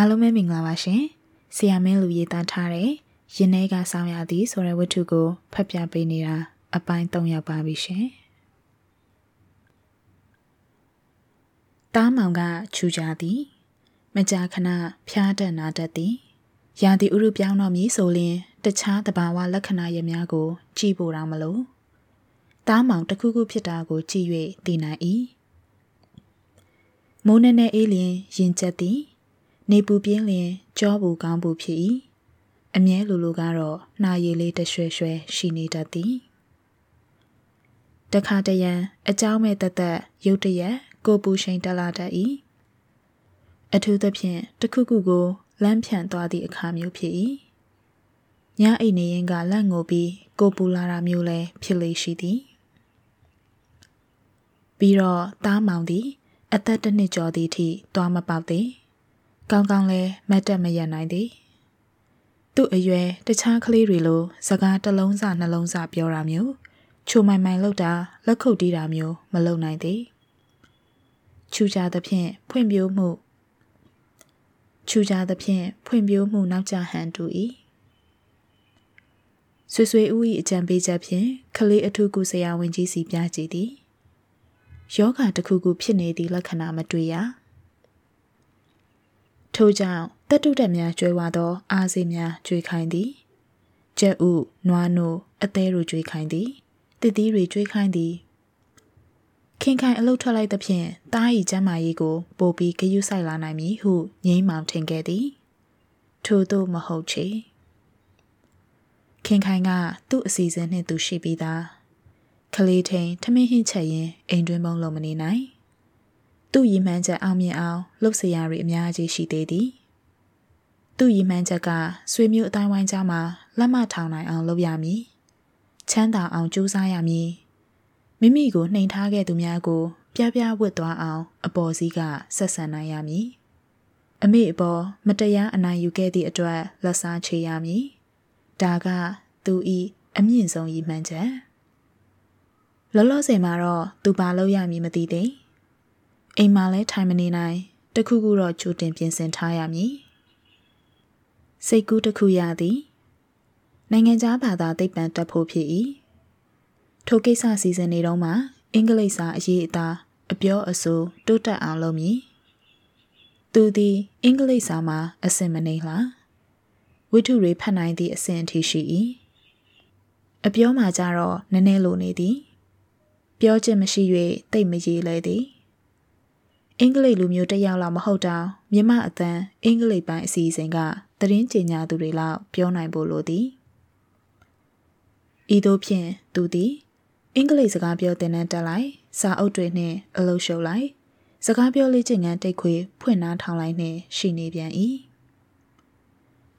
အားလုံးပဲမင်္ဂလာပါရှင်။ဆီယာမင်းလူရေးသားထားတဲ့ရင်ထဲကဆောင်းရသည်ဆိုတဲ့ဝတ္ထုကိုဖတ်ပြပေးနေတာအပိုင်း၃ရောက်ပါပြီရှင်။တားမောင်ကချူကြသည်။မကြာခဏဖျားတက်နာတတ်သည်။ရာသီဥတုပြောင်းတော့မည်ဆိုရင်တခြားတဘာဝလက္ခဏာရများကို ကြည့်ဖို့တော့မလို့။တားမောင်တစ်ခုခုဖြစ်တာကိုကြည့်၍သိနိုင်၏။မိုးနဲ့နဲ့အေးလျင်ရင်ကျက်သည် နေပူပြင်းလျင်ကြောဘူးကောင်းဘူးဖြစ်၏အမြဲလိုလိုကတော့နှာရည်လေးတရွှဲရွှဲရှိနေတတ်သည်တခါတရံအเจ้าမဲ့တသက်ရုတ်တရက်ကိုပူရှိန်တက်လာတတ်၏အထူးသဖြင့်တခုခုကိုလမ်းဖြန့်သွားသည့်အခါမျိုးဖြစ်၏ညအိတ်နေရင်ကလက်ငိုပြီးကိုပူလာတာမျိုးလည်းဖြစ်လေရှိသည်ပြီးတော့တားမောင်သည်အသက်တစ်နှစ်ကျော်သည့်အထိတွားမပေါက်သည် ကောင်းကောင်းလဲမတ်တက်မရနိုင်သည်သူ့အရွယ်တခြားကလေးတွေလိုစကားတစ်လုံးစနှလုံးစပြောတာမျိုးချိုမိုင်မိုင်လောက်တာလက်ခုပ်တီးတာမျိုးမလုပ်နိုင်သည်ချူကြသဖြင့်ဖွင့်ပြိုးမှုချူကြသဖြင့်ဖွင့်ပြိုးမှုနောက်ကျဟန်တူ၏ဆွေဆွေဦး၏အကြံပေးချက်ဖြင့်ကလေးအထုကုဆရာဝန်ကြီးစီပြကြည်သည်ယောဂတစ်ခုခုဖြစ်နေသည့်လက္ခဏာမတွေ့ရ ထို့ကြောင့်တက်တုတက်များကျွဲဝါသော အားစေးများကျွေးခိုင်းသည်ကြက်ဥနွားနို့အသေးတို့ကျွေးခိုင်းသည်တစ်သီးတွေကျွေးခိုင်းသည်ခင်ခိုင်အလုတ်ထွက်လိုက်သဖြင့်တားဤကျမ်းမာရေးကိုပိုပြီးဂရုစိုက်လာနိုင်မည်ဟုငိမ့်မောင်ထင်ခဲ့သည် ထို့သို့မဟုတ်ချေခင်ခိုင်ကသူ့အစီအစဉ်နှင့်သူရှိပြီးသားကလေးထိန်ထမင်းဟင်းချက်ရင်အိမ်တွင်းပုံလုံးမနေနိုင် သူ့ရည်မှန်းချက်အောင်မြင်အောင်လှုပ်စရာတွေအများကြီးရှိသေးသည်သူ့ရည်မှန်းချက်ကဆွေမျိုးအတိုင်းဝိုင်းကြားမှာလက်မထောင်နိုင်အောင်လုပ်ရမည်ချမ်းသာအောင်ကြိုးစားရမည်မိမိကိုနှိမ်ထားခဲ့သူများကို ပြပြဝတ်သွားအောင် အပေါ်စီးကဆက်ဆံနိုင်ရမည်အမိအပေါ်မတရားအနိုင်ယူခဲ့သည့်အတွက်လက်စားချေရမည်ဒါကသူဤအမြင့်ဆုံးရည်မှန်းချက်လောလောဆယ်မှာတော့သူပါလို့ရမည်မသိသေး အိမ်မှာလဲထိုင်မနေနိုင်တခုခုတော့ကြိုတင်ပြင်ဆင်ထားရမည်စိတ်ကူးတစ်ခုရသည် နိုင်ငံခြားဘာသာသိပ္ပံတက်ဖို့ဖြစ်၏ထိုကိစ္စစီစဉ်နေတော့မှအင်္ဂလိပ်စာအရေးအသားအပြောအဆိုတိုးတက်အောင်လုပ်မည်သူသည်အင်္ဂလိပ်စာမှာအစင်မနေလားဝိထုတွေဖတ်နိုင်သည့်အဆင့်အထိရှိ၏အပြောမှာကြတော့နည်းနည်းလိုနေသည် ပြောခြင်းမရှိ၍တိတ်မရေလဲသည် အင်္ဂလိပ်လူမျိုးတယောက်လောက်မဟုတ်တောင်မြမအတန်းအင်္ဂလိပ်ပိုင်းအစီအစဉ်ကသတင်းကြေညာသူတွေလောက်ပြောနိုင်ဖို့လိုသည်ဤသို့ဖြင့်သူသည်အင်္ဂလိပ်စကားပြောတင်တဲ့တက်လိုက်စာအုပ်တွေနှင့်အလုပ်ရှုပ်လိုက်စကားပြောလေ့ကျင့်ခန်းတိတ်ခွေဖွင့်နှားထောင်လိုက်နှင့်ရှိနေပြန်၏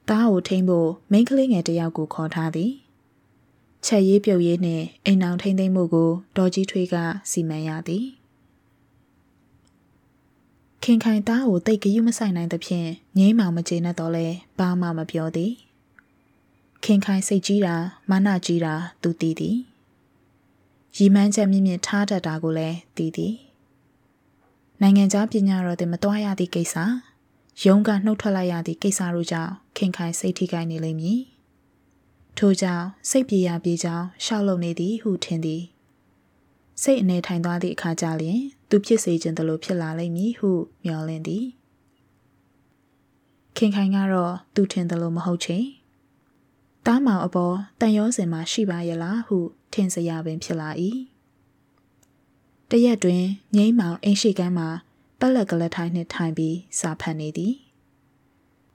တားကိုထိမ့်ဖို့မိန်းကလေးငယ်တယောက်ကိုခေါ်ထားသည်ချက်ရေးပြုတ်ရေးနှင့်အိမ်အောင်ထိမ့်သိမ့်မှုကိုဒေါ်ကြီးထွေးကစီမံရသည် ခင်ခိုင်သားကိုတိတ်ဂယုမဆိုင်နိုင်သဖြင့်ငိမ့်မောင်မကျေနပ်တော့လဲဘာမှမပြောသည်ခင်ခိုင်စိတ်ကြီးတာမာနကြီးတာသူသိသည်ရီမန်းချက်မြင့်မြင့်ထားတတ်တာကိုလည်းသိသည်နိုင်ငံခြားပညာတော်တင်မတွားရသည့်ကိစ္စရုံးကနှုတ်ထွက်လိုက်ရသည့်ကိစ္စတို့ကြောင့်ခင်ခိုင်စိတ်ထိခိုက်နေလိမ့်မည်ထို့ကြောင့်စိတ်ပြေရပြေကြောင်းရှောက်လုံနေသည်ဟုထင်သည် စိတ်အနေထိုင်သွားသည့်အခါကျလျင် သူဖြစ်စေခြင်းတလို့ဖြစ်လာလိမ့်မည်ဟုမျှော်လင့်သည်ခင်ခိုင်ကတော့သူထင်တယ်လို့မဟုတ်ချေတားမောင်အပေါ်တန်ရောစင်မှာရှိပါရဲ့လားဟုထင်စရာပင်ဖြစ်လာ၏တရက်တွင်ငိမ့်မောင်အိမ်ရှိကမ်းမှာပက်လက်ကလက်ထိုင်းနှင့်ထိုင်ပြီးစာဖတ်နေသည်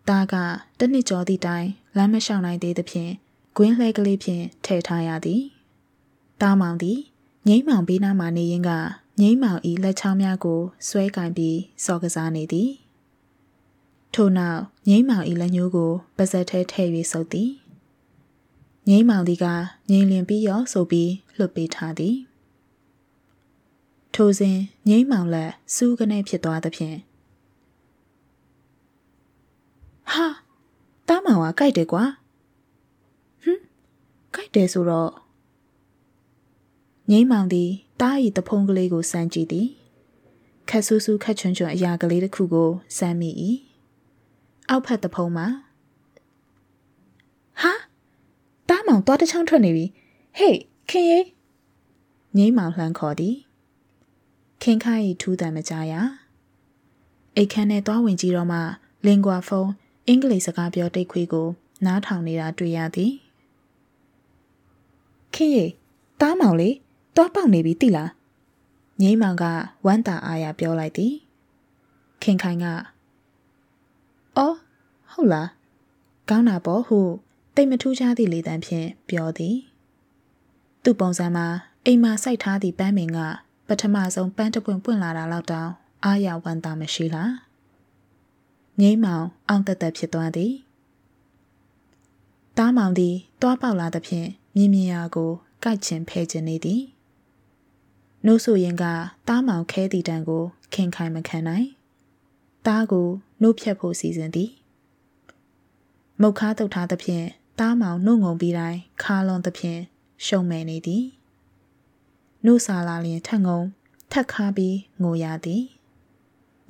တားကတနစ်ကျော်သည့်တိုင်လမ်းမလျှောက်နိုင်သေးသဖြင့်ဂွင်းလှဲကလေးဖြင့်ထည့်ထားရသည်တားမောင်သည် ငိမ့်မောင်ဘေးနားမှနေရင်ကငိမ့်မောင်ဤလက်ချောင်းများကိုဆွဲကင်ပြီးစော်ကစားနေသည်ထို့နောက်ငိမ့်မောင်ဤလက်ညှိုးကိုပါဇက်ထဲထည့်၍ဆုပ်သည်ငိမ့်မောင်ဒီကငိမ့်လင်ပြီးရောဆိုပြီးလွတ်ပေးထားသည်ထိုစဉ်ငိမ့်မောင်လက်စူးကနေဖြစ်သွားသဖြင့်ဟာတားမောင်ကကြိုက်တယ်ကွာဟမ်ကြိုက်တယ်ဆိုတော့ ငိမ့်မောင်သည်တားဤတဖုံးကလေးကိုစမ်းကြည့်သည်ခက်ဆူဆူခက်ချွန်းချွန်းအရာကလေးတစ်ခုကိုစမ်းမိ၏အောက်ဖက်တဖုံးမှာဟာတားမောင်သွားတစ်ချောင်းထွက်နေပြီဟေးခင်ရေငိမ့်မောင်လှမ်းခေါ်သည်ခင်ခိုင်ထူးတံမကြရအိတ်ခမ်းနဲ့သွားဝင်ကြည့်တော့မှလင်ကွာဖုန်းအင်္ဂလိပ်စကားပြောတိတ်ခွေးကို နားထောင်နေတာတွေ့ရသည်ခင်ရေတားမောင်လေ သွားပေါက်နေပြီတိလားငိမ့်မောင်ကဝမ်းတာအားရပြောလိုက်သည်ခင်ခိုင်ကအော်ဟုတ်လားကောင်းတာပေါ့ဟုတိတ်မထူးခြားသည့်လေတံဖြင့်ပြောသည်သူ့ပုံစံမှာအိမ်မှာစိုက်ထားသည့်ပန်းမင်က ပထမဆုံးပန်းတပွင့်ပွင့်လာတာလောက်တောင်အားရဝမ်းသာမရှိလားငိမ့်မောင်အောင်တက်တက်ဖြစ်သွားသည်တားမောင်သည်တွားပေါက်လာသဖြင့်မြင်မြင်ရာကိုကြိုက်ချင်ဖဲချင်နေသည် နှုတ်ဆိုရင်ကတားမောင်ခဲတီတန်ကိုခင်ခိုင်မခံနိုင်တားကိုနှုတ်ဖြတ်ဖို့စီစဉ်သည်မုတ်ခါတုတ်ထားသဖြင့်တားမောင်နှုတ်ငုံပြီးတိုင်းခါလွန်သဖြင့်ရှုံမဲ့နေသည်နှုတ်စာလာလျင်ထက်ငုံထက်ခါပြီးငိုရသည်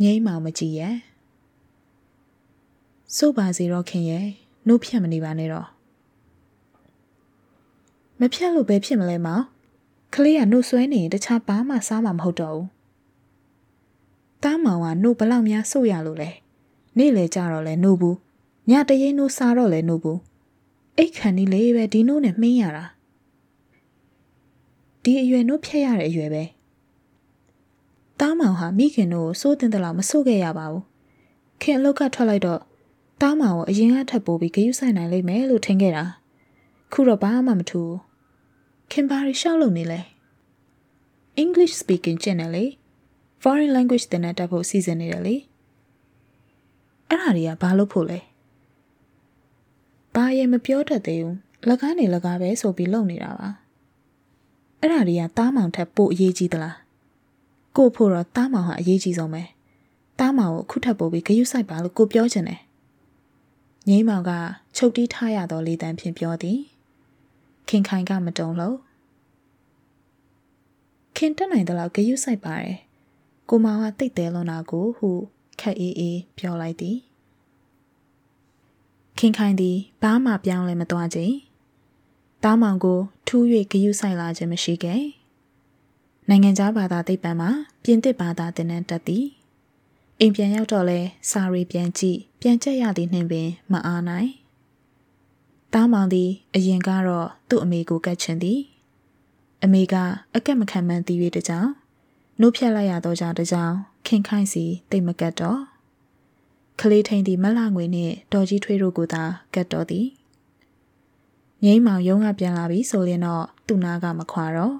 ငိမ့်မောင်မကြည့်ရဲ့စိုးပါစီတော့ခင်ရဲ့နှုတ်ဖြတ်မနေပါနဲ့တော့မဖြတ်လို့ပဲဖြစ်မလဲမောင် ကလေးကနှုတ်ဆွဲနေရင်တခြားဘာမှစားမှာမဟုတ်တော့ဘူးတားမောင်ကနှုတ်ဘလောက်များဆို့ရလို့လဲနေ့လေကြတော့လဲနှုတ်ဘူးညတရင်နှုတ်စားတော့လဲနှုတ်ဘူးအိတ်ခံဒီလေးပဲဒီနှုတ်နဲ့မှင်းရတာဒီအရွယ်နှုတ်ဖြတ်ရတဲ့အရွယ်ပဲတားမောင်ဟာမိခင်တို့ကိုစိုးတင်တယ်လို့မစိုးခဲ့ရပါဘူးခင်အလုတ်ကထွက်လိုက်တော့တားမောင်ကိုအရင်ကထပ်ပိုးပြီးဂယုဆိုင်နိုင်လိမ့်မယ်လို့ထင်ခဲ့တာခုတော့ဘာမှမထူး ခင်ဘာရီရှောက်လို့နေလဲ English speaking ကျင့်တယ်လေ foreign language သင်တဲ့တက်ဖို့စီစဉ်နေတယ်လေအဲ့ဒါတွေကဘာလို့ဖို့လဲဘာရင်မပြောတတ်သေးဘူးလကားနေလကားပဲဆိုပြီးလုပ်နေတာပါအဲ့ဒါတွေကတားမောင်ထက်ပိုအရေးကြီးသလားကိုဖို့တော့တားမောင်ဟာအရေးကြီးဆုံးပဲတားမောင်ကိုခုထပ်ပို့ပြီးဂယုစိုက်ပါလို့ကိုပြောချင်တယ်ငိမ့်မောင်ကချုပ်တီးထားရသောလေတံဖြင့်ပြောသည် ခင်ခိုင်ကမတုံလို့ခင်တက်နိုင်တဲ့လောက်ဂယုစိုက်ပါတယ်ကိုမောင်ကတိတ်တဲလွန်တာကိုဟုခက်အေးအေးပြောလိုက်သည်ခင်ခိုင်သည်ဘာမှပြောင်းလဲမသွားခြင်းတားမောင်ကိုထူး၍ဂယုဆိုင်လာခြင်းမရှိခဲ့နိုင်ငံခြားဘာသာသိပ္ပံမှာပြင်သစ်ဘာသာသင်တန်းတက်သည်အိမ်ပြန်ရောက်တော့လဲစာရီပြန်ကြည့်ပြန်ချက်ရသည်နှင့်ပင်မအားနိုင် တားမောင်သည်အရင်ကတော့သူ့အမေကိုကတ်ချင်သည်အမေကအကက်မခံမှန်းသိ၍တကြောင်နှုတ်ဖြတ်လိုက်ရတော့ကြောင့်တကြောင်ခင်ခိုင်းစီတိတ်မကတ်တော့ကလေးထိန်သည်မလှငွေနှင့်တော်ကြီးထွေးတို့ကိုသာကတ်တော်သည်ငိမ့်မောင်ရုံးကပြန်လာပြီဆိုရင်တော့သူ့နာကမခွာတော့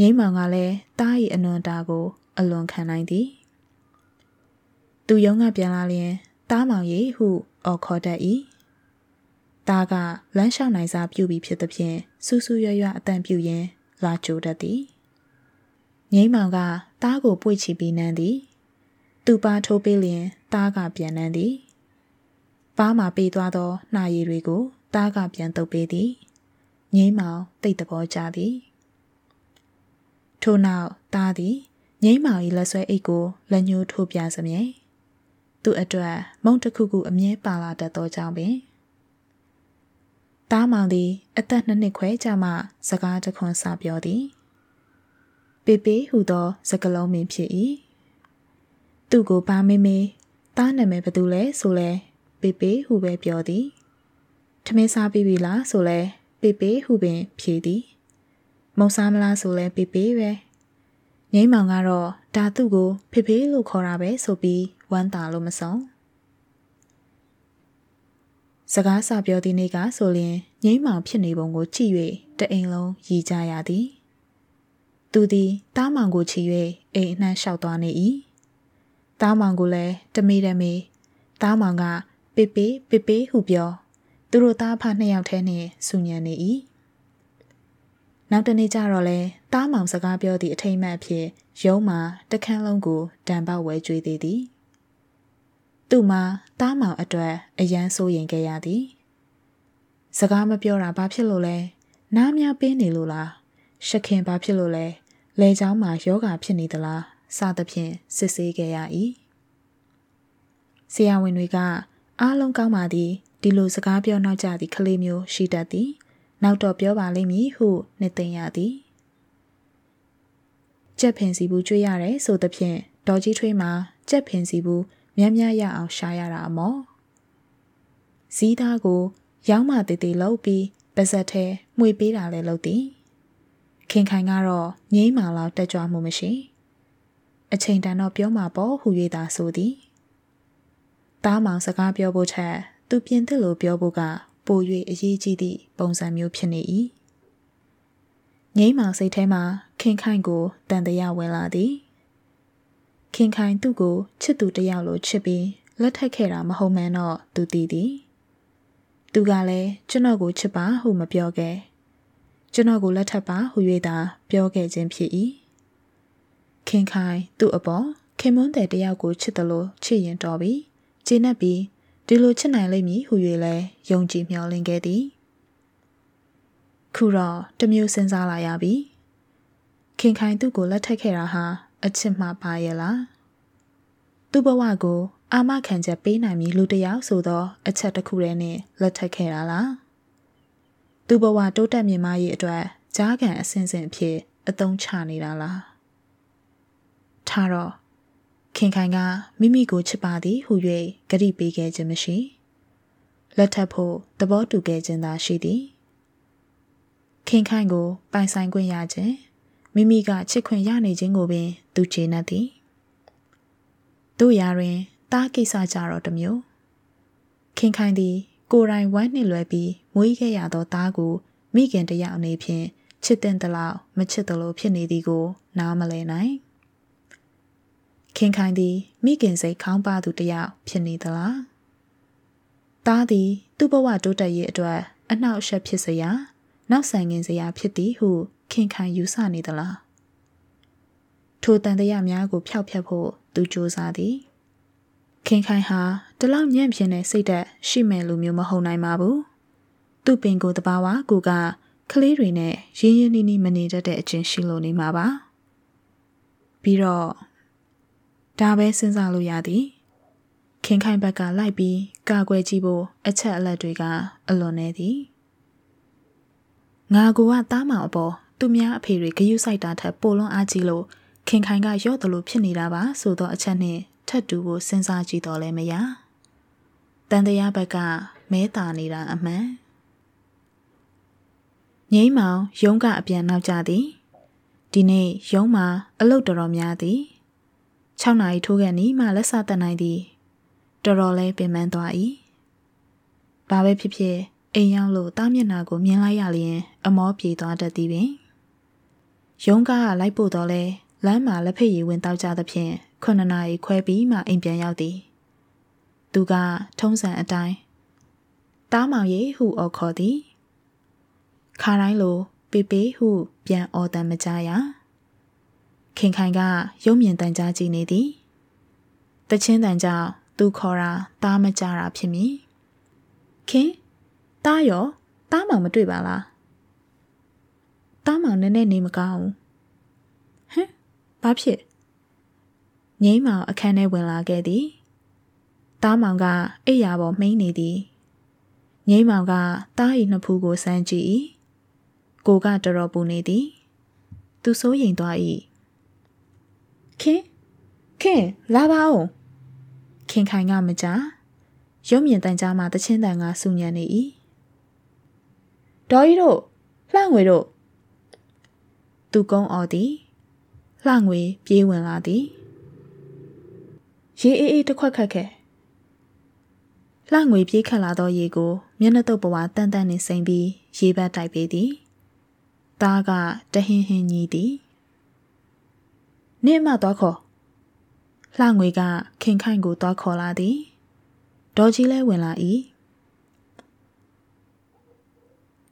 ငိမ့်မောင်ကလည်းတား၏အနွန်တာကို အလွန်ခံနိုင်သည်သူရုံးကပြန်လာလျင်တားမောင်ရီဟုအော်ခေါ်တတ်၏ တားကလမ်းလျှောက်နိုင်စားပြုပြီးဖြစ်သဖြင့်စူးစူးရွရွအတန်ပြုရင်းလာကြိုတတ်သည်ငိမ့်မောင်ကတားကိုပွေ့ချပြီးနန်းသည်သူပါထိုးပေးလျင်တားကပြန်နန်းသည်ပါးမှာပေးသွားသောနှာရည်တွေကိုတားကပြန်တုပ်ပေးသည်ငိမ့်မောင်တိတ်တဘောကြသည်ထို့နောက်တားသည်ငိမ့်မောင်၏လက်ဆွဲအိတ်ကိုလက်ညှိုးထိုးပြစမြဲသူ့အတွက်မုံတစ်ခုခုအမြဲပါလာတတ်သောကြောင့်ပင် တားမောင်သည် အသက်နှစ်နှစ်ခွဲကြာမှ စကားတခွန်းစပြောသည်ပေပေဟူသောစကလုံးမင်းဖြစ်၏သူ့ကိုဘာမေးမေးတားနာမည်ဘယ်သူလဲဆိုလဲပေပေဟူပဲပြောသည်ထမင်းစားပြီးပြီလားဆိုလဲပေပေဟူပင် ဖြေသည်မုံစားမလားဆိုလဲပေပေပဲငိမ့်မောင်ကတော့ဒါသူ့ကိုဖေဖေလို့ခေါ်တာပဲဆိုပြီးဝမ်းသာလို့မဆုံး စကားစပြောသည့်နေ့ကဆိုရင်ငိမ့်မောင်ဖြစ်နေပုံကိုကြည့်၍တအိမ်လုံးရည်ကြရသည်သူသည်တားမောင်ကိုချီ၍အိမ်အနှံ့လျှောက်သွားနေ၏တားမောင်ကိုလည်းတမေတမေတားမောင်ကပေပေပေပေဟုပြောသူတို့သားဖနှစ်ယောက်ထဲနှင့်ဆူညံနေ၏နောက်တနေ့ကျတော့လဲတားမောင်စကားပြောသည့်အထိမ့်မှတ်ဖြစ်ရုံးမှာတခန်းလုံးကိုဒံပေါက်ဝဲကြွေးသေးသည် သူ့မှာတားမောင်အတွက်အယမ်းစိုးရင်ခဲ့ရသည်စကားမပြောတာဘာဖြစ်လို့လဲနားများပင်းနေလို့လားရှခင်ဘာဖြစ်လို့လဲလဲချောင်းမှာယောဂါဖြစ်နေသလားစသဖြင့်စစ်ဆေးခဲ့ရ၏ဆရာဝန်တွေက အားလုံးကောင်းပါသည်ဒီလိုစကားပြောနောက်ကြသည့်ကလေးမျိုးရှိတတ်သည်နောက်တော့ပြောပါလိမ့်မည်ဟုနှစ်သိမ့်ရသည်ကြက်ဖင်စီဘူးကျွေးရတယ်ဆိုသဖြင့်ဒေါ်ကြီးထွေးမှာကြက်ဖင်စီဘူး များများရအောင်ရှာရတာအမော်ဇီးသားကိုရောင်းမတည်တည်လုပ်ပြီးပါဇက်ထဲမှွေပေးတာလည်းလုပ်သည်ခင်ခိုင်ကတော့ငိမ့်မာလောက်တက်ကြွမှုမရှိအချိန်တန်တော့ပြောမှာပေါ့ဟူ၍သာဆိုသည်တားမောင်စကားပြောဖို့ချက်သူပြင်သစ်လိုပြောဖို့ကပို၍အရေးကြီးသည့်ပုံစံမျိုးဖြစ်နေ၏ငိမ့်မောင်စိတ်ထဲမှာခင်ခိုင်ကိုတန်တရားဝင်လာသည် ခင်ခိုင်သူ့ကိုချစ်သူတယောက်လိုချစ်ပြီးလက်ထပ်ခဲ့တာမဟုတ်မှန်းတော့သူသိသည်သူကလည်းကျွန်တော်ကိုချစ်ပါဟုမပြောခဲ့ကျွန်တော်ကိုလက်ထပ်ပါဟု၍သာပြောခဲ့ခြင်းဖြစ်၏ခင်ခိုင်သူ့အပေါ်ခင်မွန်းတဲ့တယောက်ကိုချစ်တယ်လို့ချစ်ရင်တော်ပြီကျေနပ်ပြီးဒီလိုချစ်နိုင်လိမ့်မည်ဟု၍လည်းယုံကြည်မျှော်လင့်ခဲ့သည်ခုတော့တမျိုးစဉ်းစားလာရပြီခင်ခိုင်သူ့ကိုလက်ထပ်ခဲ့တာဟာ အချစ်မှပါရဲ့လားသူ့ဘဝကို အာမခံချက်ပေးနိုင်မည်လူတယောက်ဆိုသောအချက်တစ်ခုတည်းနဲ့လက်ထပ်ခဲ့တာလားသူ့ဘဝတိုးတက်မြင့်မားရေးအတွက်ကြားခံအစဉ်စဉ်အဖြစ်အသုံးချနေတာလားထားတော့ခင်ခိုင်ကမိမိကိုချစ်ပါသည်ဟု၍ဂရိပေးခဲ့ခြင်းမရှိလက်ထပ်ဖို့သဘောတူခဲ့ခြင်းသာရှိသည်ခင်ခိုင်ကိုပိုင်ဆိုင်ခွင့်ရခြင်း မိမိကချစ်ခွင့်ရနေခြင်းကိုပင် သူကျေနပ်သည်တို့ရာတွင်တားကိစ္စကြတော့တမျိုးခင်ခိုင်သည် ကိုယ်တိုင်ဝမ်းနှင့်လွယ်ပြီးမွေးခဲ့ရသောသားကို မိခင်တယောက်အနေဖြင့်ချစ်တဲ့တလောက်မချစ်သလိုဖြစ်နေသည်ကို နားမလည်နိုင်ခင်ခိုင်သည်မိခင်စိတ်ခေါင်းပါသူတယောက်ဖြစ်နေသလားသားသည် သူ့ဘဝတိုးတက်ရေးအတွက် အနှောက်အယှက်ဖြစ်စရာ နောက်ဆန်ငင်စရာဖြစ်သည်ဟု ခင်ခိုင်ယူဆနေသလားထိုတန်တရားများကိုဖျောက်ဖျက်ဖို့သူစူးစမ်းသည်ခင်ခိုင်ဟာတလောက်ညံ့ပြင်းတဲ့စိတ်သက်ရှိမဲ့လူမျိုးမဟုတ်နိုင်ပါဘူးသူ့ပင်ကိုတဘာဝကိုကကလေးတွေနဲ့ရင်းရင်းနှီးနှီးမနေတတ်တဲ့အချင်းရှိလို့နေမှာပါပြီးတော့ဒါပဲစဉ်းစားလို့ရသည်ခင်ခိုင်ဘက်ကလိုက်ပြီးကာကွယ်ကြည့်ဖို့အချက်အလက်တွေကအလွန်နေသည်ငါကူကတားမောင်အပေါ် သူများအဖေတွေဂယုစိုက်တာထက်ပိုလွန်အားကြီးလို့ခင်ခိုင်ကရော့တယ်လို့ဖြစ်နေတာပါဆိုတော့အချက်နဲ့ထပ်တူကိုစဉ်းစားကြည့်တော့လည်းမရတန်တရားဘက်ကမဲတာနေတာအမှန်ငိမ့်မောင်ရုံးကအပြန်နောက်ကြသည်ဒီနေ့ရုံးမှာအလုပ်တော်တော်များသည်6နာရီထိုးကန်နီးမှလက်စတက်နိုင်သည်တော်တော်လေးပင်ပန်းသွား၏ဘာပဲဖြစ်ဖြစ်အိမ်ရောက်လို့တားမျက်နာကိုမြင်လိုက်ရလျင် အမောပြေသွားတတ်သည်ပင် ရုံးကားကလိုက်ပို့တော့လဲလမ်းမှာလက်ဖက်ရည်ဝင်တောက်ကြသဖြင့်ခုနှစ်နာရီခွဲပြီးမှအိမ်ပြန်ရောက်သည်သူကထုံးစံအတိုင်းတားမောင်ရီဟုအော်ခေါ်သည်ခါတိုင်းလိုပေပေဟုပြန်အော်တန်မကြရခင်ခိုင်ကရုံမြင်တန်ကြားကြည့်နေသည်တချင်းတန်ကြောင့်သူခေါ်တာတားမကြတာဖြစ်မည်ခင်တားရောတားမောင်မတွေ့ပါလား တားမောင်နည်းနည်းနေမကောင်းဟမ်ဘာဖြစ်ငိမ့်မောင်အခန်းထဲဝင်လာခဲ့သည်တားမောင်ကအိယာပေါ်မှိန်းနေသည်ငိမ့်မောင်ကတားဤနှစ်ဖူးကိုစမ်းကြည့်၏ကိုကတော်တော်ပူနေသည်သူစိုးရိမ်သွား၏ခင်ခင်လာပါဦးခင်ခိုင်ကမကြရုံမြင့်တန်ကြားမှာတချင်းတန်ကစူညံနေ၏ဒေါ်ကြီးတို့လှငွေတို့ သူကုန်းအော်သည်လှငွေပြေးဝင်လာသည်ရေအေးအေးတစ်ခွက်ခတ်ခဲ့လှငွေပြေးခတ်လာသောရေကိုမျက်နှာတုပ်ပွားတန်တန်နှင့်စိမ့်ပြီးရေဘတ်တိုက်ပေးသည်သားကတဟင်းဟင်းညီးသည်နေမသွားခေါ်လှငွေကခင်ခိုင်ကိုသွားခေါ်လာသည်ဒေါ်ကြီးလဲဝင်လာ၏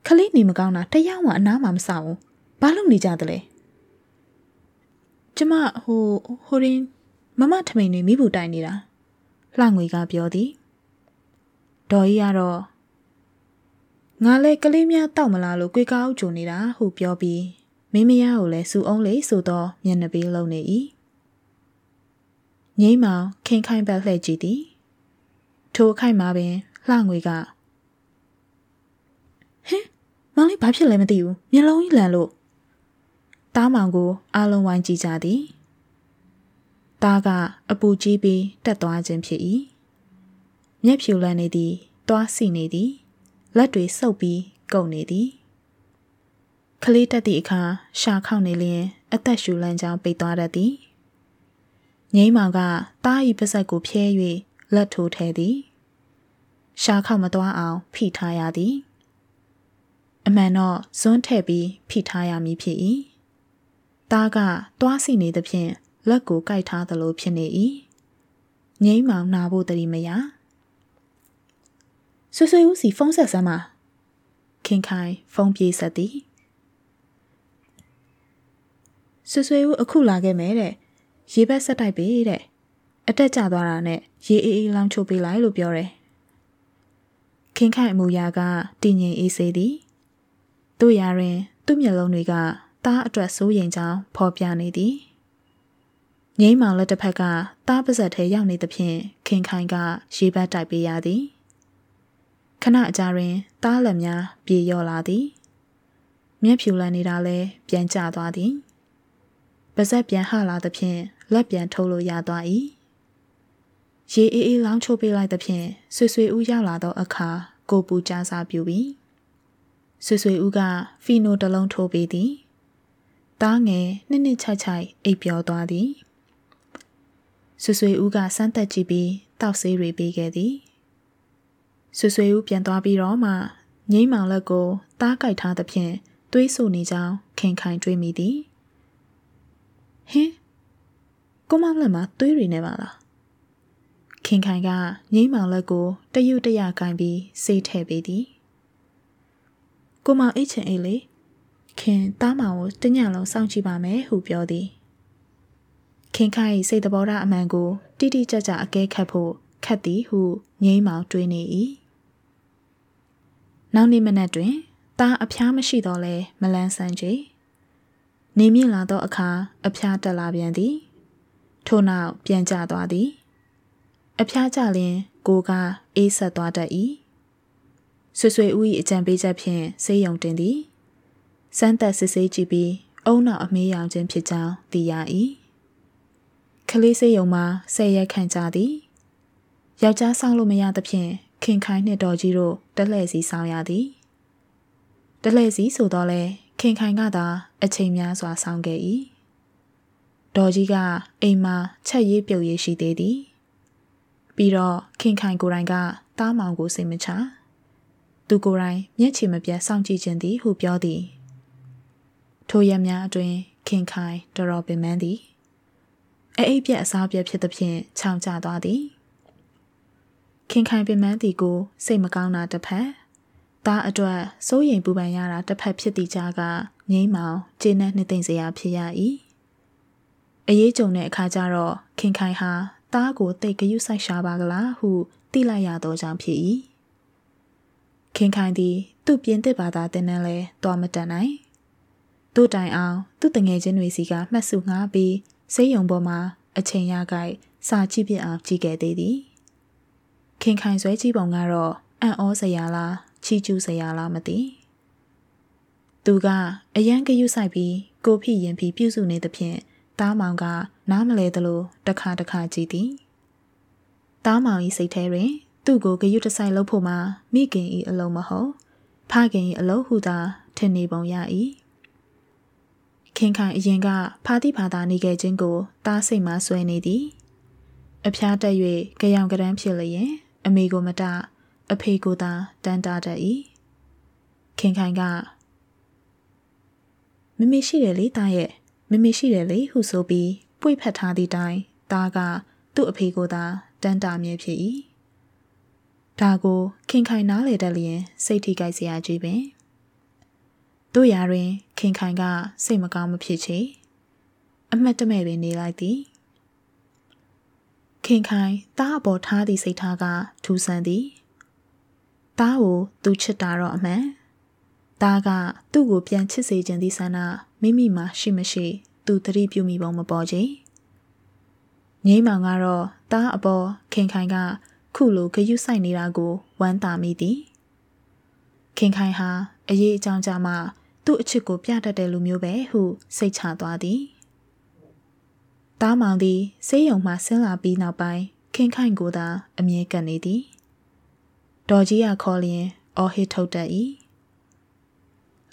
ခလေးနေမကောင်းတာတရားမှအနားမှမဆောက်ဘူး ဘာလို့နေကြသလဲကျမဟိုဟိုရင်မမထမိန်တွေမိဖို့တိုင်နေတာလှငွေကပြောသည်ဒေါ်ကြီးကတော့ငါလဲကလေးများတောက်မလားလို့ကြွေကောက်ကြုံနေတာဟုပြောပြီးမင်းမယားကိုလည်းစူအောင်လေဆိုတော့မျက်နှာပေးလုံးနေ၏ငိမ့်မောင်ခင်ခိုင်ပတ်လှည့်ကြည့်သည်ထထိုအခိုက်မှာပင်လှငွေကဟင်မောင်လေးဘာဖြစ်လဲမသိဘူးမျက်လုံးကြီးလန်လို့ တားမောင်ကိုအားလုံးဝိုင်းကြည့်ကြသည်တားကအပူကြီးပြီးတက်သွားခြင်းဖြစ်၏မျက်ဖြူလန်နေသည်တွားစီနေသည်လက်တွေဆုပ်ပြီးကုန်နေသည်ကလေးတက်သည့်အခါရှာခောက်နေလျင်အသက်ရှူလန်းကြောင်းပိတ်သွားတတ်သည်ငိမ့်မောင်ကတားဤပါဇက်ကိုဖျဲ၍လက်ထိုးထဲသည်ရှာခောက်မသွားအောင်ဖိထားရသည်အမှန်တော့ဇွန်းထည့်ပြီးဖိထားရမည်ဖြစ်၏ တားကတွားစီနေသဖြင့်လက်ကိုကိုက်ထားသလိုဖြစ်နေ၏ငိမ့်မောင်နာဖို့တတိမရဆွဆွဦးစီဖုန်းဆက်စမ်းပါခင်ခိုင်ဖုန်းပြေးဆက်သည်ဆွဆွဦးအခုလာခဲ့မယ်တဲ့ရေဘက်ဆက်တိုက်ပေးတဲ့အတက်ကျသွားတာနဲ့ရေအေးအေးလောင်းချိုးပေးလိုက်လို့ပြောတယ်ခင်ခိုင်အမူအရာကတည်ငြိမ်အေးဆေးသည်တို့ရာတွင် သူ့မျက်လုံးတွေက တားအတွက်စိုးရိမ်ကြောင်းဖော်ပြနေသည်ငိမ့်မောင်လက်တစ်ဖက်ကတားပါဇက်ထဲရောက်နေသဖြင့်ခင်ခိုင်ကရေဘက်တိုက်ပေးရသည်ခဏအကြာတွင်တားလက်များပြေလျော့လာသည်မျက်ဖြူလန်နေတာလဲပြန်ကျသွားသည်ပါဇက်ပြန်ဟလာသဖြင့်လက်ပြန်ထုတ်လို့ရသွား၏ရေအေးအေးလောင်းချိုးပေးလိုက်သဖြင့်ဆွေဆွေဦးရောက်လာသောအခါကိုပူကြားစားပြူပြီးဆွေဆွေဦးကဖီနိုတလုံးထိုးပေးသည် တားငယ်နှစ်နှစ်ချိုက်ချိုက်အိပ်ပျော်သွားသည်ဆွေဆွေဦးကစမ်းသက်ကြည့်ပြီးတောက်ဆေးတွေပေးခဲ့သည်ဆွေဆွေဦးပြန်သွားပြီးတော့မှငိမ့်မောင်လက်ကိုတားကြိုက်ထားသဖြင့်သွေးဆူနေကြောင်းခင်ခိုင်တွေးမိသည်ဟင်ကိုမောင်လက်မှာသွေးတွေနေပါလားခင်ခိုင်ကငိမ့်မောင်လက်ကိုတရွတရကင်ပြီးစေးထည့်ပေးသည်ကိုမောင်အိတ်ချင်အိတ်လေ ခင်တားမောင်ကိုတညလုံးစောင့်ကြည့်ပါမယ်ဟုပြောသည်ခင်ခိုင်စိတ်တဘောထားအမှန်ကိုတိတိကျကျအကဲခတ်ဖို့ခတ်သည်ဟုငိမ့်မောင်တွေးနေ၏နောက်နေ့မနက်တွင်တားအဖျားမရှိတော့လဲမလန်းဆန်းကြနေမြင့်လာသောအခါအဖျားတက်လာပြန်သည်ထို့နောက်ပြန်ကျသွားသည် အဖျားကြလျင်ကိုကအေးဆက်သွားတတ်၏ဆွဆွေဦး၏အကြံပေးချက်ဖြင့်ဆေးရုံတင်သည် စမ်းသက်စစ်ဆေးကြည့်ပြီးအုံနောက်အမေးရောင်ခြင်းဖြစ်ကြောင်းသိရ၏ကလေးဆေးရုံမှာဆယ်ရက်ခန့်ကြာသည်ယောက်ျားဆောင်လို့မရသဖြင့်ခင်ခိုင်နှင့်တော်ကြီးတို့တလှည့်စီဆောင်ရသည်တလှည့်စီဆိုတော့လဲခင်ခိုင်ကသာအချိန်များစွာဆောင်ခဲ့၏ဒေါ်ကြီးကအိမ်မှာချက်ရေးပြုတ်ရေးရှိသေးသည်ပြီးတော့ခင်ခိုင်ကိုယ်တိုင်ကတားမောင်ကိုစိတ်မချသူကိုယ်တိုင်မျက်ခြေမပြတ်စောင့်ကြည့်ခြင်းသည်ဟုပြောသည် ထိုရက်များအတွင်းခင်ခိုင်တော်တော်ပင်ပန်းသည်အအိပ်ပြက်အစားပြက်ဖြစ်သဖြင့်ခြောင်ကျသွားသည်ခင်ခိုင်ပင်ပန်းသည်ကိုစိတ်မကောင်းတာတစ်ဖက်သားအတွက်စိုးရိမ်ပူပန်ရတာတစ်ဖက်ဖြစ်သည့်ကြားကငိမ့်မောင်ကျေနပ်နှစ်သိမ့်စရာဖြစ်ရ၏အရေးကြုံတဲ့အခါကျတော့ခင်ခိုင်ဟာသားကိုတိတ်ဂယုဆိုင်ရှာပါကလားဟုသိလိုက်ရသောကြောင့်ဖြစ်၏ခင်ခိုင်သည်သူ့ပြင်းသစ်ဘာသာတင်နှန်းလဲတွားမတန်နိုင် တို့တိုင်အောင်သူ့တငယ်ချင်းတွေစီကမှတ်စုငှားပြီးဆေးရုံပေါ်မှာအချိန်ရကြိုက်စာကြည့်ပြအောင်ကြည့်ခဲ့သေးသည်ခင်ခိုင်ဆွဲကြည့်ပုံကတော့အံ့ဩစရာလားချီကျူးစရာလားမသိသူကအရန်ကယူဆိုင်ပြီးကိုဖိရင်ဖိပြုစုနေသဖြင့်တားမောင်က နားမလဲသလိုတခါတခါကြည့်သည်တားမောင်၏စိတ်ထဲတွင် သူ့ကိုဂယုတဆိုင်လုပ်ဖို့မှာမိခင်၏အလုံးမဟုတ်ဖခင်၏အလုံးဟုသာထင်နေပုံရ၏ ခင်ခိုင်အရင်ကဖာတိဖာသာနေခဲ့ခြင်းကိုတားစိတ်မှဆွဲနေသည်အဖျားတက်၍ကြောင်ကရန်းဖြစ်လျင်အမေကိုမတအဖေကိုသာတန်တာတတ်၏ခင်ခိုင်ကမမေရှိတယ်လေတားရဲ့မမေရှိတယ်လေဟုဆိုပြီးပွေဖက်ထားသည့်တိုင်တားကသူ့အဖေကိုသာတန်တာမြဲဖြစ်၏ဒါကိုခင်ခိုင်နားလေတတ်လျင်စိတ်ထိကြိုက်စရာကြီးပင် တို့ရာတွင် ခင်ခိုင်က စိတ်မကောင်းမဖြစ်ချေအမတ်တမဲ့ပင်နေလိုက်သည်ခင်ခိုင်တားအပေါ်ထားသည့်စိတ်ထားကထူဆန်းသည်တားကိုသူချစ်တာတော့အမှန်တားကသူ့ကိုပြန်ချစ်စေခြင်းသည့်ဆန္ဒမိမိမှာရှိမရှိ သူသတိပြုမိပုံမပေါ်ချေငိမ့်မောင်ကတော့တားအပေါ်ခင်ခိုင်က ခုလိုဂယုဆိုင်နေတာကိုဝမ်းသာမိသည် ခင်ခိုင်ဟာအရေးအကြောင်းကြမှာသူ့အချစ်ကိုပြတတ်တဲ့လူမျိုးပဲဟုစိတ်ချသွားသည်တားမောင်သည်ဆေးရုံမှဆင်းလာပြီးနောက်ပိုင်းခင်ခိုင်ကိုသာအမြဲကပ်နေသည်ဒေါ်ကြီးကခေါ်လျင်အော်ဟစ်ထုတ်တတ်၏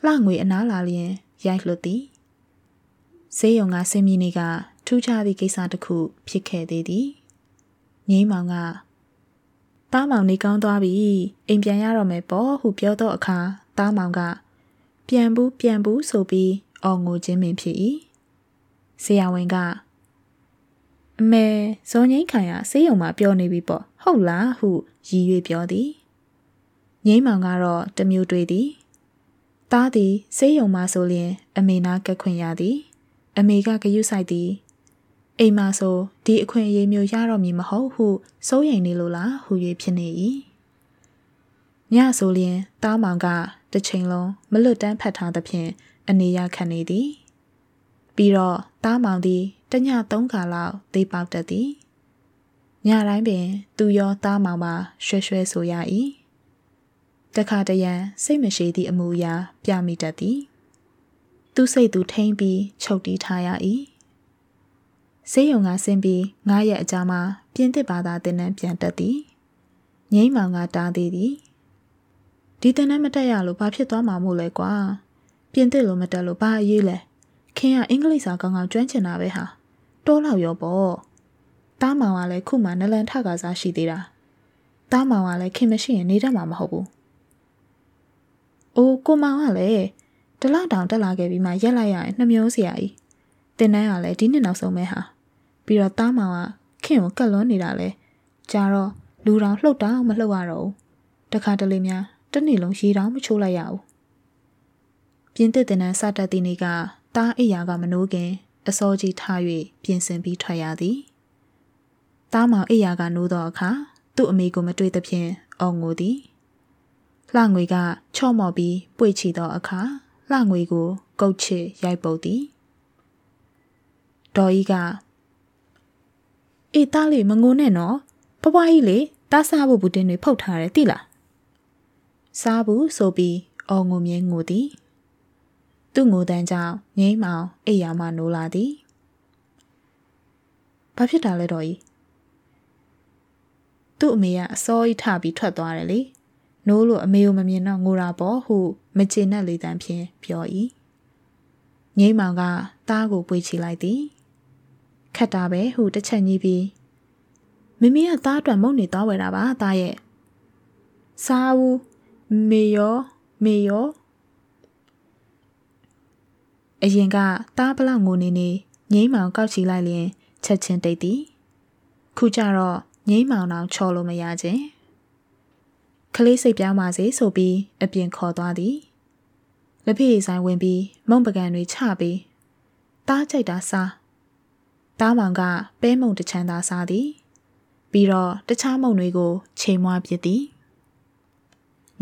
လှငွေအနားလာလျင်ရိုက်လွတ်သည်ဆေးရုံကဆင်းမိနေကထူးခြားသည့်ကိစ္စတစ်ခုဖြစ်ခဲ့သေးသည်ငိမ့်မောင်က တားမောင်နေကောင်းသွားပြီအိမ်ပြန်ရတော့မယ်ပေါ့ဟုပြောသောအခါတားမောင်က ပြန်ဘူးပြန်ဘူးဆိုပြီးအော်ငိုခြင်းပင်ဖြစ်၏ဆရာဝန်ကအမေဇော်ငိမ့်ခိုင်ကဆေးရုံမှာပြောနေပြီပေါ့ဟုတ်လားဟုရည်ရွယ်ပြောသည်ငိမ့်မောင်ကတော့တမျိုးတွေးသည်တားသည်ဆေးရုံမှာဆိုလျင် အမေနာကက်ခွင့်ရသည် အမေကဂယုဆိုင်သည် အိမ်မှာဆိုဒီအခွင့်အရေးမျိုးရတော့မည်မဟုတ်ဟုစိုးရိမ်နေလို့လားဟူ၍ဖြစ်နေ၏ညဆိုလျင်တားမောင်ကတစ်ချိန်လုံးမလွတ်တမ်းဖတ်ထားသဖြင့်အနေရခံနေသည်ပြီးတော့တားမောင်သည်တညသုံးခါလောက်သေပေါက်တတ်သည်ညတိုင်းပင် သူရောတားမောင်ပါရွှဲရွှဲဆိုရ၏တခါတရံစိတ်မရှိသည့်အမူအရာ ပြမိတတ်သည် သူစိတ်သူထိမ့်ပြီးချုပ်တီးထားရ၏ ဆေးရုံကဆင်းပြီးငားရက်အကြာမှာပြင်သစ်ဘာသာသင်တန်းပြန်တက်သည်ငိမ့်မောင်ကတားသေးသည်ဒီသင်တန်းမတက်ရလို့ဘာဖြစ်သွားမှာမို့လဲကွာပြင်သစ်လိုမတက်လို့ဘာအရေးလဲခင်ကအင်္ဂလိပ်စာကောင်းကောင်းကျွမ်းကျင်တာပဲဟာတိုးလောက်ရောပေါ့တားမောင်ကလည်းခုမှနလန်ထကစားရှိသေးတာတားမောင်ကလည်းခင်မရှိရင်နေတတ်မှာမဟုတ်ဘူးအိုးကိုမောင်ကလည်းတလောက်တောင်တက်လာခဲ့ပြီးမှရက်လိုက်ရရင်နှမျိုးစရာကြီးတင်တန်းကလည်းဒီနှစ်နောက်ဆုံးပဲဟာ ပြီးတော့တားမောင်ကခင်ကိုကတ်လွန်းနေတာလဲကြာတော့လူတော်လှုပ်တောင်မလှုပ်ရတော့ဘူးတခါတလေများတနေ့လုံးရေတောင်မချိုးလိုက်ရဘူးပြင်းတစ်တင်တန်းစတတ်တဲ့နေ့ကတားအိယာကမနိုးခင်အစောကြီးထား၍ပြင်ဆင်ပြီးထွက်ရသည်တားမောင်အိယာကနိုးသောအခါသူ့အမေကိုမတွေ့သဖြင့်အော်ငိုသည်လှငွေကချော့မော်ပြီးပွေချီသောအခါလှငွေကို ကုတ်ချစ်ရိုက်ပုတ်သည်ဒေါ်ကြီးက အေးသားလေးမငိုနဲ့နော်ဖွားဖွားကြီးလေတားစားဖို့ဘူးတင်တွေဖုတ်ထားတယ်သိလားစားဘူးဆိုပြီးအော်ငိုမြဲငိုသည်သူ့ငိုတန်းကြောင့်ငိမ့်မောင်အိယာမှနိုးလာသည်ဘာဖြစ်တာလဲတော်ကြီးသူ့အမေကအစောကြီးထပြီးထွက်သွားတယ်လေနိုးလို့အမေကိုမမြင်တော့ငိုတာပေါ့ဟုမကျေနပ်လေတမ်းဖြင့်ပြော၏ငိမ့်မောင်ကတားကိုပွေချလိုက်သည် ခက်တာပဲဟုတစ်ချက်ကြီးပြီးမမေကသားအတွက်မုံနေသွားဝယ်တာပါသားရဲ့စားဘူးမေရောမေရောအရင်ကတားပလောက်ငိုနေနေငိမ့်မောင်ကောက်ချီလိုက်လျင်ချက်ချင်းတိတ်သည်ခုကျတော့ငိမ့်မောင်အောင်ချော်လို့မရခြင်းကလေးစိတ်ပြောင်းပါစေဆိုပြီးအပြင်ခေါ်သွားသည်လက်ဖေးဆိုင်ဝင်ပြီးမုံပကံတွေချပြီးတားကြိုက်တာစား တားမောင်ကပဲမုံတချမ်းသာစားသည် ပြီးတော့တခြားမုံတွေကိုချိန်မွားပစ်သည်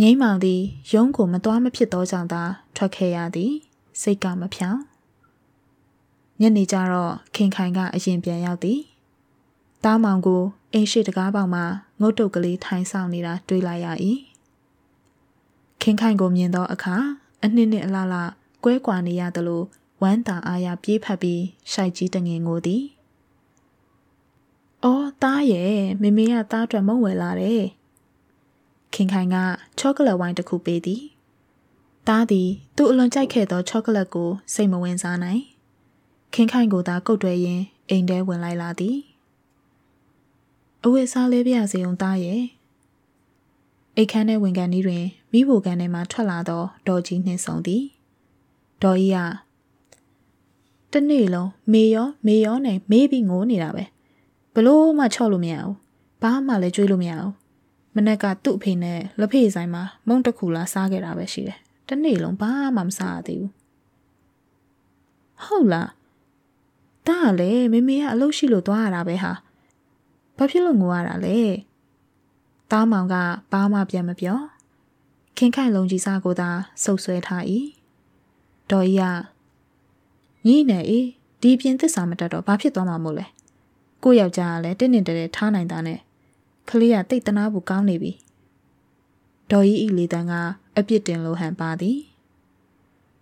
ငိမ့်မောင်သည်ရုံးကိုမသွားမဖြစ်သောကြောင့်သာထွက်ခဲ့ရသည် စိတ်ကမဖြောင်းညနေကျတော့ခင်ခိုင်ကအရင်ပြန်ရောက်သည်တားမောင်ကိုအိမ်ရှိတကားပေါက်မှာငုတ်တုတ်ကလေးထိုင်ဆောင်နေတာတွေ့လိုက်ရ၏ခင်ခိုင်ကိုမြင်သောအခါအနှစ်နှစ်အလားလားကွဲကွာနေရသလို ဝမ်းသာအားရပြေးဖက်ပြီးရှိုက်ကြီးတငင်ကိုသည်အော်သားရဲ့မမေကသားအတွက်မုံဝယ်လာတယ်ခင်ခိုင်ကချောကလက်ဝိုင်းတစ်ခုပေးသည်သားသည်သူ့အလွန်ကြိုက်ခဲ့သောချောကလက်ကိုစိတ်မဝင်စားနိုင်ခင်ခိုင်ကိုသာကုတ်တွဲရင်းအိမ်ထဲဝင်လိုက်လာသည်အဝတ်စားလေးပြစေုံသားရဲ့အိတ်ခမ်းထဲဝင်ကန်ဤတွင်မိဖို့ကန်ထဲမှထွက်လာသောဒေါ်ကြီးနှင်းဆောင်သည်ဒေါ်ကြီးက တနေ့လုံးမေရောမေရောနဲ့မေးပြီးငိုနေတာပဲဘလို့မှချော့လို့မရဘူးဘာမှလည်းကြွေးလို့မရဘူးမနက်ကသူ့အဖေနဲ့လက်ဖေးဆိုင်မှာမုံတစ်ခုလာစားခဲ့တာပဲရှိတယ်တနေ့လုံးဘာမှမစားရသေးဘူးဟုတ်လားဒါကလေမေမေကအလုပ်ရှိလို့သွားရတာပဲဟာဘာဖြစ်လို့ငိုရတာလဲတားမောင်ကဘာမှပြန်မပြောခင်ခိုင်လုံးကြီးစားကိုသာဆုပ်ဆွဲထား၏ဒေါ်ကြီးက ညီနဲ့အေးဒီပြင်သစ္စာမတတ်တော့ဘာဖြစ်သွားမှာမို့လဲကိုယောက်ျားကလည်းတင်းတင်းတဲတဲထားနိုင်တာနဲ့ခလေးကတိတ်တနာဘူးကောင်းနေပြီဒေါ်ကြီးဤလေတန်းကအပြစ်တင်လိုဟန်ပါသည်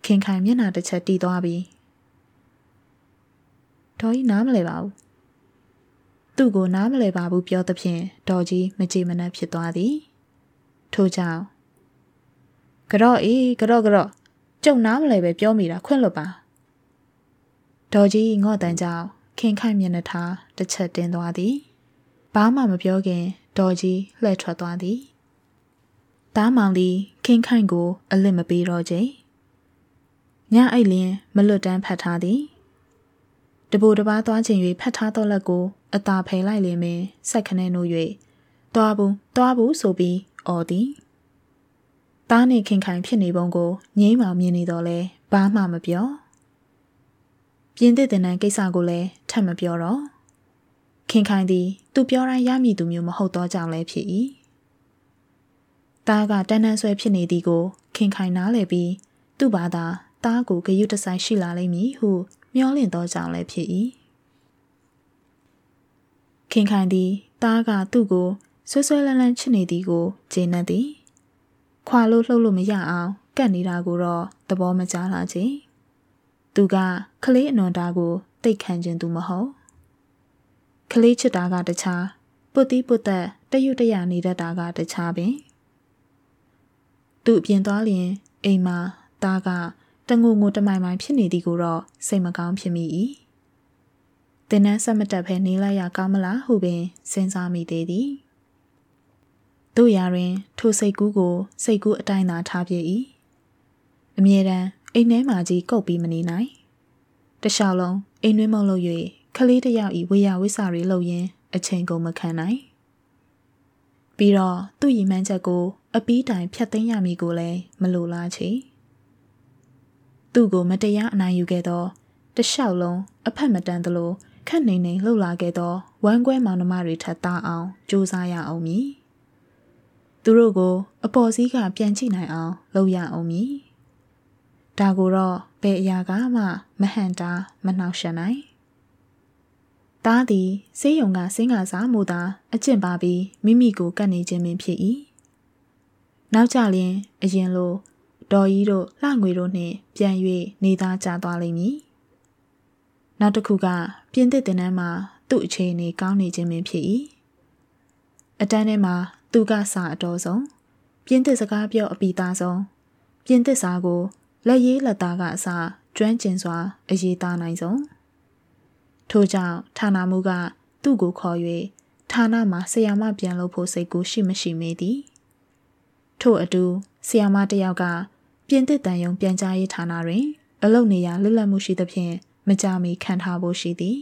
ခင်ခိုင်မျက်နှာတစ်ချက်တီးသွားပြီးဒေါ်ကြီးနားမလဲပါဘူးသူ့ကိုနားမလဲပါဘူးပြောသဖြင့်ဒေါ်ကြီးမကြည်မနှက်ဖြစ်သွားသည်ထို့ကြောင့်ကြော့အေးကြော့ကြော့ကျုံနားမလဲပဲပြောမိတာခွင့်လွတ်ပါ ဒေါ်ကြီးငေါ့တန်ကြောင့်ခင်ခိုင်မျက်နှာထားတစ်ချက်တင်းသွားသည်ဘာမှမပြောခင်ဒေါ်ကြီးလှည့်ထွက်သွားသည်တားမောင်သည်ခင်ခိုင်ကို အလစ်မပေးတော့ချိန်ညအိတ်လင်းမလွတ်တမ်းဖတ်ထားသည်တပူတပားသွားချိန်၍ဖတ်ထားသောလက်ကိုအသာဖယ်လိုက်လင်ပင်ဆက်ခနဲနိုး၍သွားဘူးသွားဘူးဆိုပြီးအော်သည်တားနေခင်ခိုင်ဖြစ်နေပုံကိုငိမ့်မောင်မြင်နေတော့လဲဘာမှမပြော ပြင်းတဲ့တဲ့နန်းကိစ္စကိုလည်းထပ်မပြောတော့ခင်ခိုင်သည် သူပြောတိုင်းရမည်သူမျိုးမဟုတ်တော့ကြောင်လည်းဖြစ်၏တားကတန်းတန်းဆွဲဖြစ်နေသည်ကို ခင်ခိုင်နားလည်ပြီး သူ့ဘာသာတားကိုဂယုတဆိုင်ရှိလာလိမ့်မည်ဟုမျှော်လင့်သောကြောင့်လည်းဖြစ်၏ခင်ခိုင်သည်တားကသူ့ကိုဆွဆွဲလန်းလန်းချစ်နေသည်ကိုဂျင်းနှက်သည်ခွာလို့လှုပ်လို့မရအောင်ကတ်နေတာကိုတော့သဘောမကျလာချေသူက ကလေးအနွန်တာကိုတိတ်ခံခြင်းသူမဟုတ်ကလေးချစ်တာကတခြားပုတ်တိပုတ်သက်တရွတရနေတတ်တာကတခြားပင်သူအပြင်သွားလျင်အိမ်မှာသားကတငုံငုံတမိုင်မိုင်ဖြစ်နေသည်ကိုတော့စိတ်မကောင်းဖြစ်မိ၏တင်းနန်းဆက်မတက်ဖဲနေလိုက်ရကောင်းမလားဟုပင်စဉ်းစားမိသေးသည်တို့ရာတွင် ထိုစိတ်ကူးကို စိတ်ကူးအတိုင်းသာထားပြ၏အမြဲတမ်းအိမ်ထဲမှာကြီးကုတ်ပြီးမနေနိုင် တခြားလုံးအိမ်တွင်းမုံလို့၍ခလေးတယောက်ဤဝေယဝိစာတွေလှုပ်ရင်းအချိန်ကုန်မခံနိုင်ပြီးတော့သူ့ရည်မှန်းချက်ကို အပီးတိုင်ဖျက်သိမ်းရမည်ကိုလည်းမလိုလားချေသူ့ကိုမတရားအနိုင်ယူခဲ့သောတလျှောက်လုံးအဖက်မတန်သလိုခက်နေနေလှုပ်လာခဲ့သောဝမ်းကွဲမောင်နှမတွေထပ်သားအောင်ကြိုးစားရအောင်မည်သူတို့ကို အပေါ်စီးကပြန်ကြည့်နိုင်အောင်လုပ်ရအောင်မည် ဒါကိုတော့ဘယ်အရာကမှမဟန်တာမနှောက်ယှက်နိုင်သားသည်ဆေးရုံကဆင်းကစားမှုသာအကျင့်ပါပြီးမိမိကိုကတ်နေခြင်းပင်ဖြစ်၏နောက်ကြလျင်အရင်လိုဒေါ်ကြီးတို့လှငွေတို့နှင့်ပြန်၍နေသားကြသွားလိမ့်မည်နောက်တစ်ခုကပြင်းသစ်တင်တန်းမှာသူ့အခြေအနေကောင်းနေခြင်းပင်ဖြစ်၏အတန်းထဲမှာသူကစာအတော်ဆုံးပြင်းသစ်စကားပြောအပီသားဆုံးပြင်းသစ်စာကို လက်ရေးလက်သားကအစကျွမ်းကျင်စွာအရေးသားနိုင်ဆုံးထို့ကြောင့်ဌာနမှုကသူ့ကိုခေါ်၍ဌာနမှာဆရာမပြန်လို့ဖို့စိတ်ကူးရှိမရှိမေးသည်ထို့အတူဆရာမတယောက်ကပြင်သစ်တန်ယုံပြန်ကြားရေးဌာနတွင် အလုပ်နေရာလွတ်လပ်မှုရှိသဖြင့်မကြမီခံထားဖို့ရှိသည်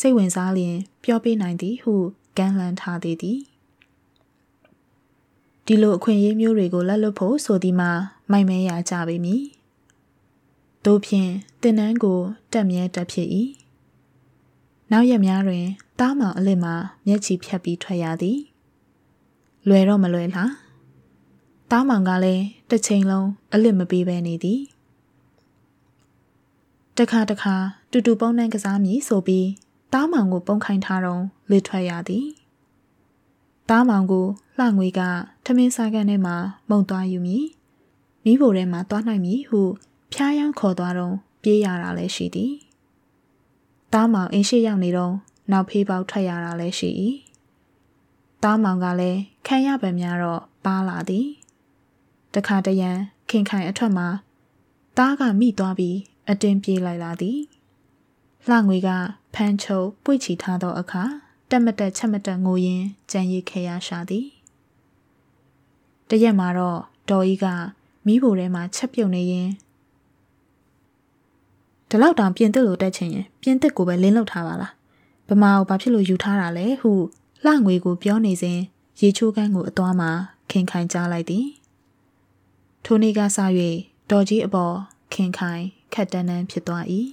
စိတ်ဝင်စားလျင် ပြောပေးနိုင်သည်ဟုကမ်းလှမ်းထားသေးသည်ဒီလိုအခွင့်အရေးမျိုးတွေကိုလက်လွတ်ဖို့ဆိုသည်မှာမိုက်မဲရကြပေမည် တို့ဖြင့်တင်နန်းကိုတက်မြဲတက်ဖြစ်၏နောက်ရက်များတွင်တားမောင်အလစ်မှာမျက်ချီဖြတ်ပြီးထွက်ရသည်လွယ်တော့မလွယ်လားတားမောင်ကလည်းတစ်ချိန်လုံးအလစ်မပေးဘဲနေသည်တခါတခါတူတူပုံနှံကစားမည်ဆိုပြီးတားမောင်ကိုပုံခိုင်းထားတော့လေထွက်ရသည်တားမောင်ကိုလှငွေကထမင်းစားကန်ထဲမှာ မုံသွားယူမည်မိဖို့ထဲမှာသွားနိုင်မည်ဟု ဖျားယောင်းခေါ်သွားတော့ပြေးရတာလည်းရှိသည်တားမောင်အင်းရှိရောက်နေတော့နောက်ဖေးပေါက်ထွက်ရတာလည်းရှိ၏တားမောင်ကလည်းခံရပံများတော့ပါလာသည်တခါတရံခင်ခိုင်အထွက်မှာတားကမိသွားပြီးအတင်းပြေးလိုက်လာသည်လှငွေကဖမ်းချုပ်ပွေ့ချီထားသောအခါတက်မတက်ချက်မတက်ငိုရင်းကြံရည်ခဲရရှာသည်တရက်မှာတော့ဒေါ်ကြီးကမိဖို့ထဲမှာချက်ပြုတ်နေရင် ဒီလောက်တောင်ပြင်သစ်လိုတက်ချင်ရင်ပြင်သစ်ကိုပဲလင်းလောက်ထားပါလားဗမာကိုဘာဖြစ်လို့ယူထားတာလဲဟုလှငွေကိုပြောနေစဉ်ရေချိုးကန်းကိုအသွားမှာခင်ခိုင်ကြားလိုက်သည်ထိုနေ့ကစ၍ဒေါ်ကြီးအပေါ်ခင်ခိုင်ခက်တန်းတန်းဖြစ်သွား၏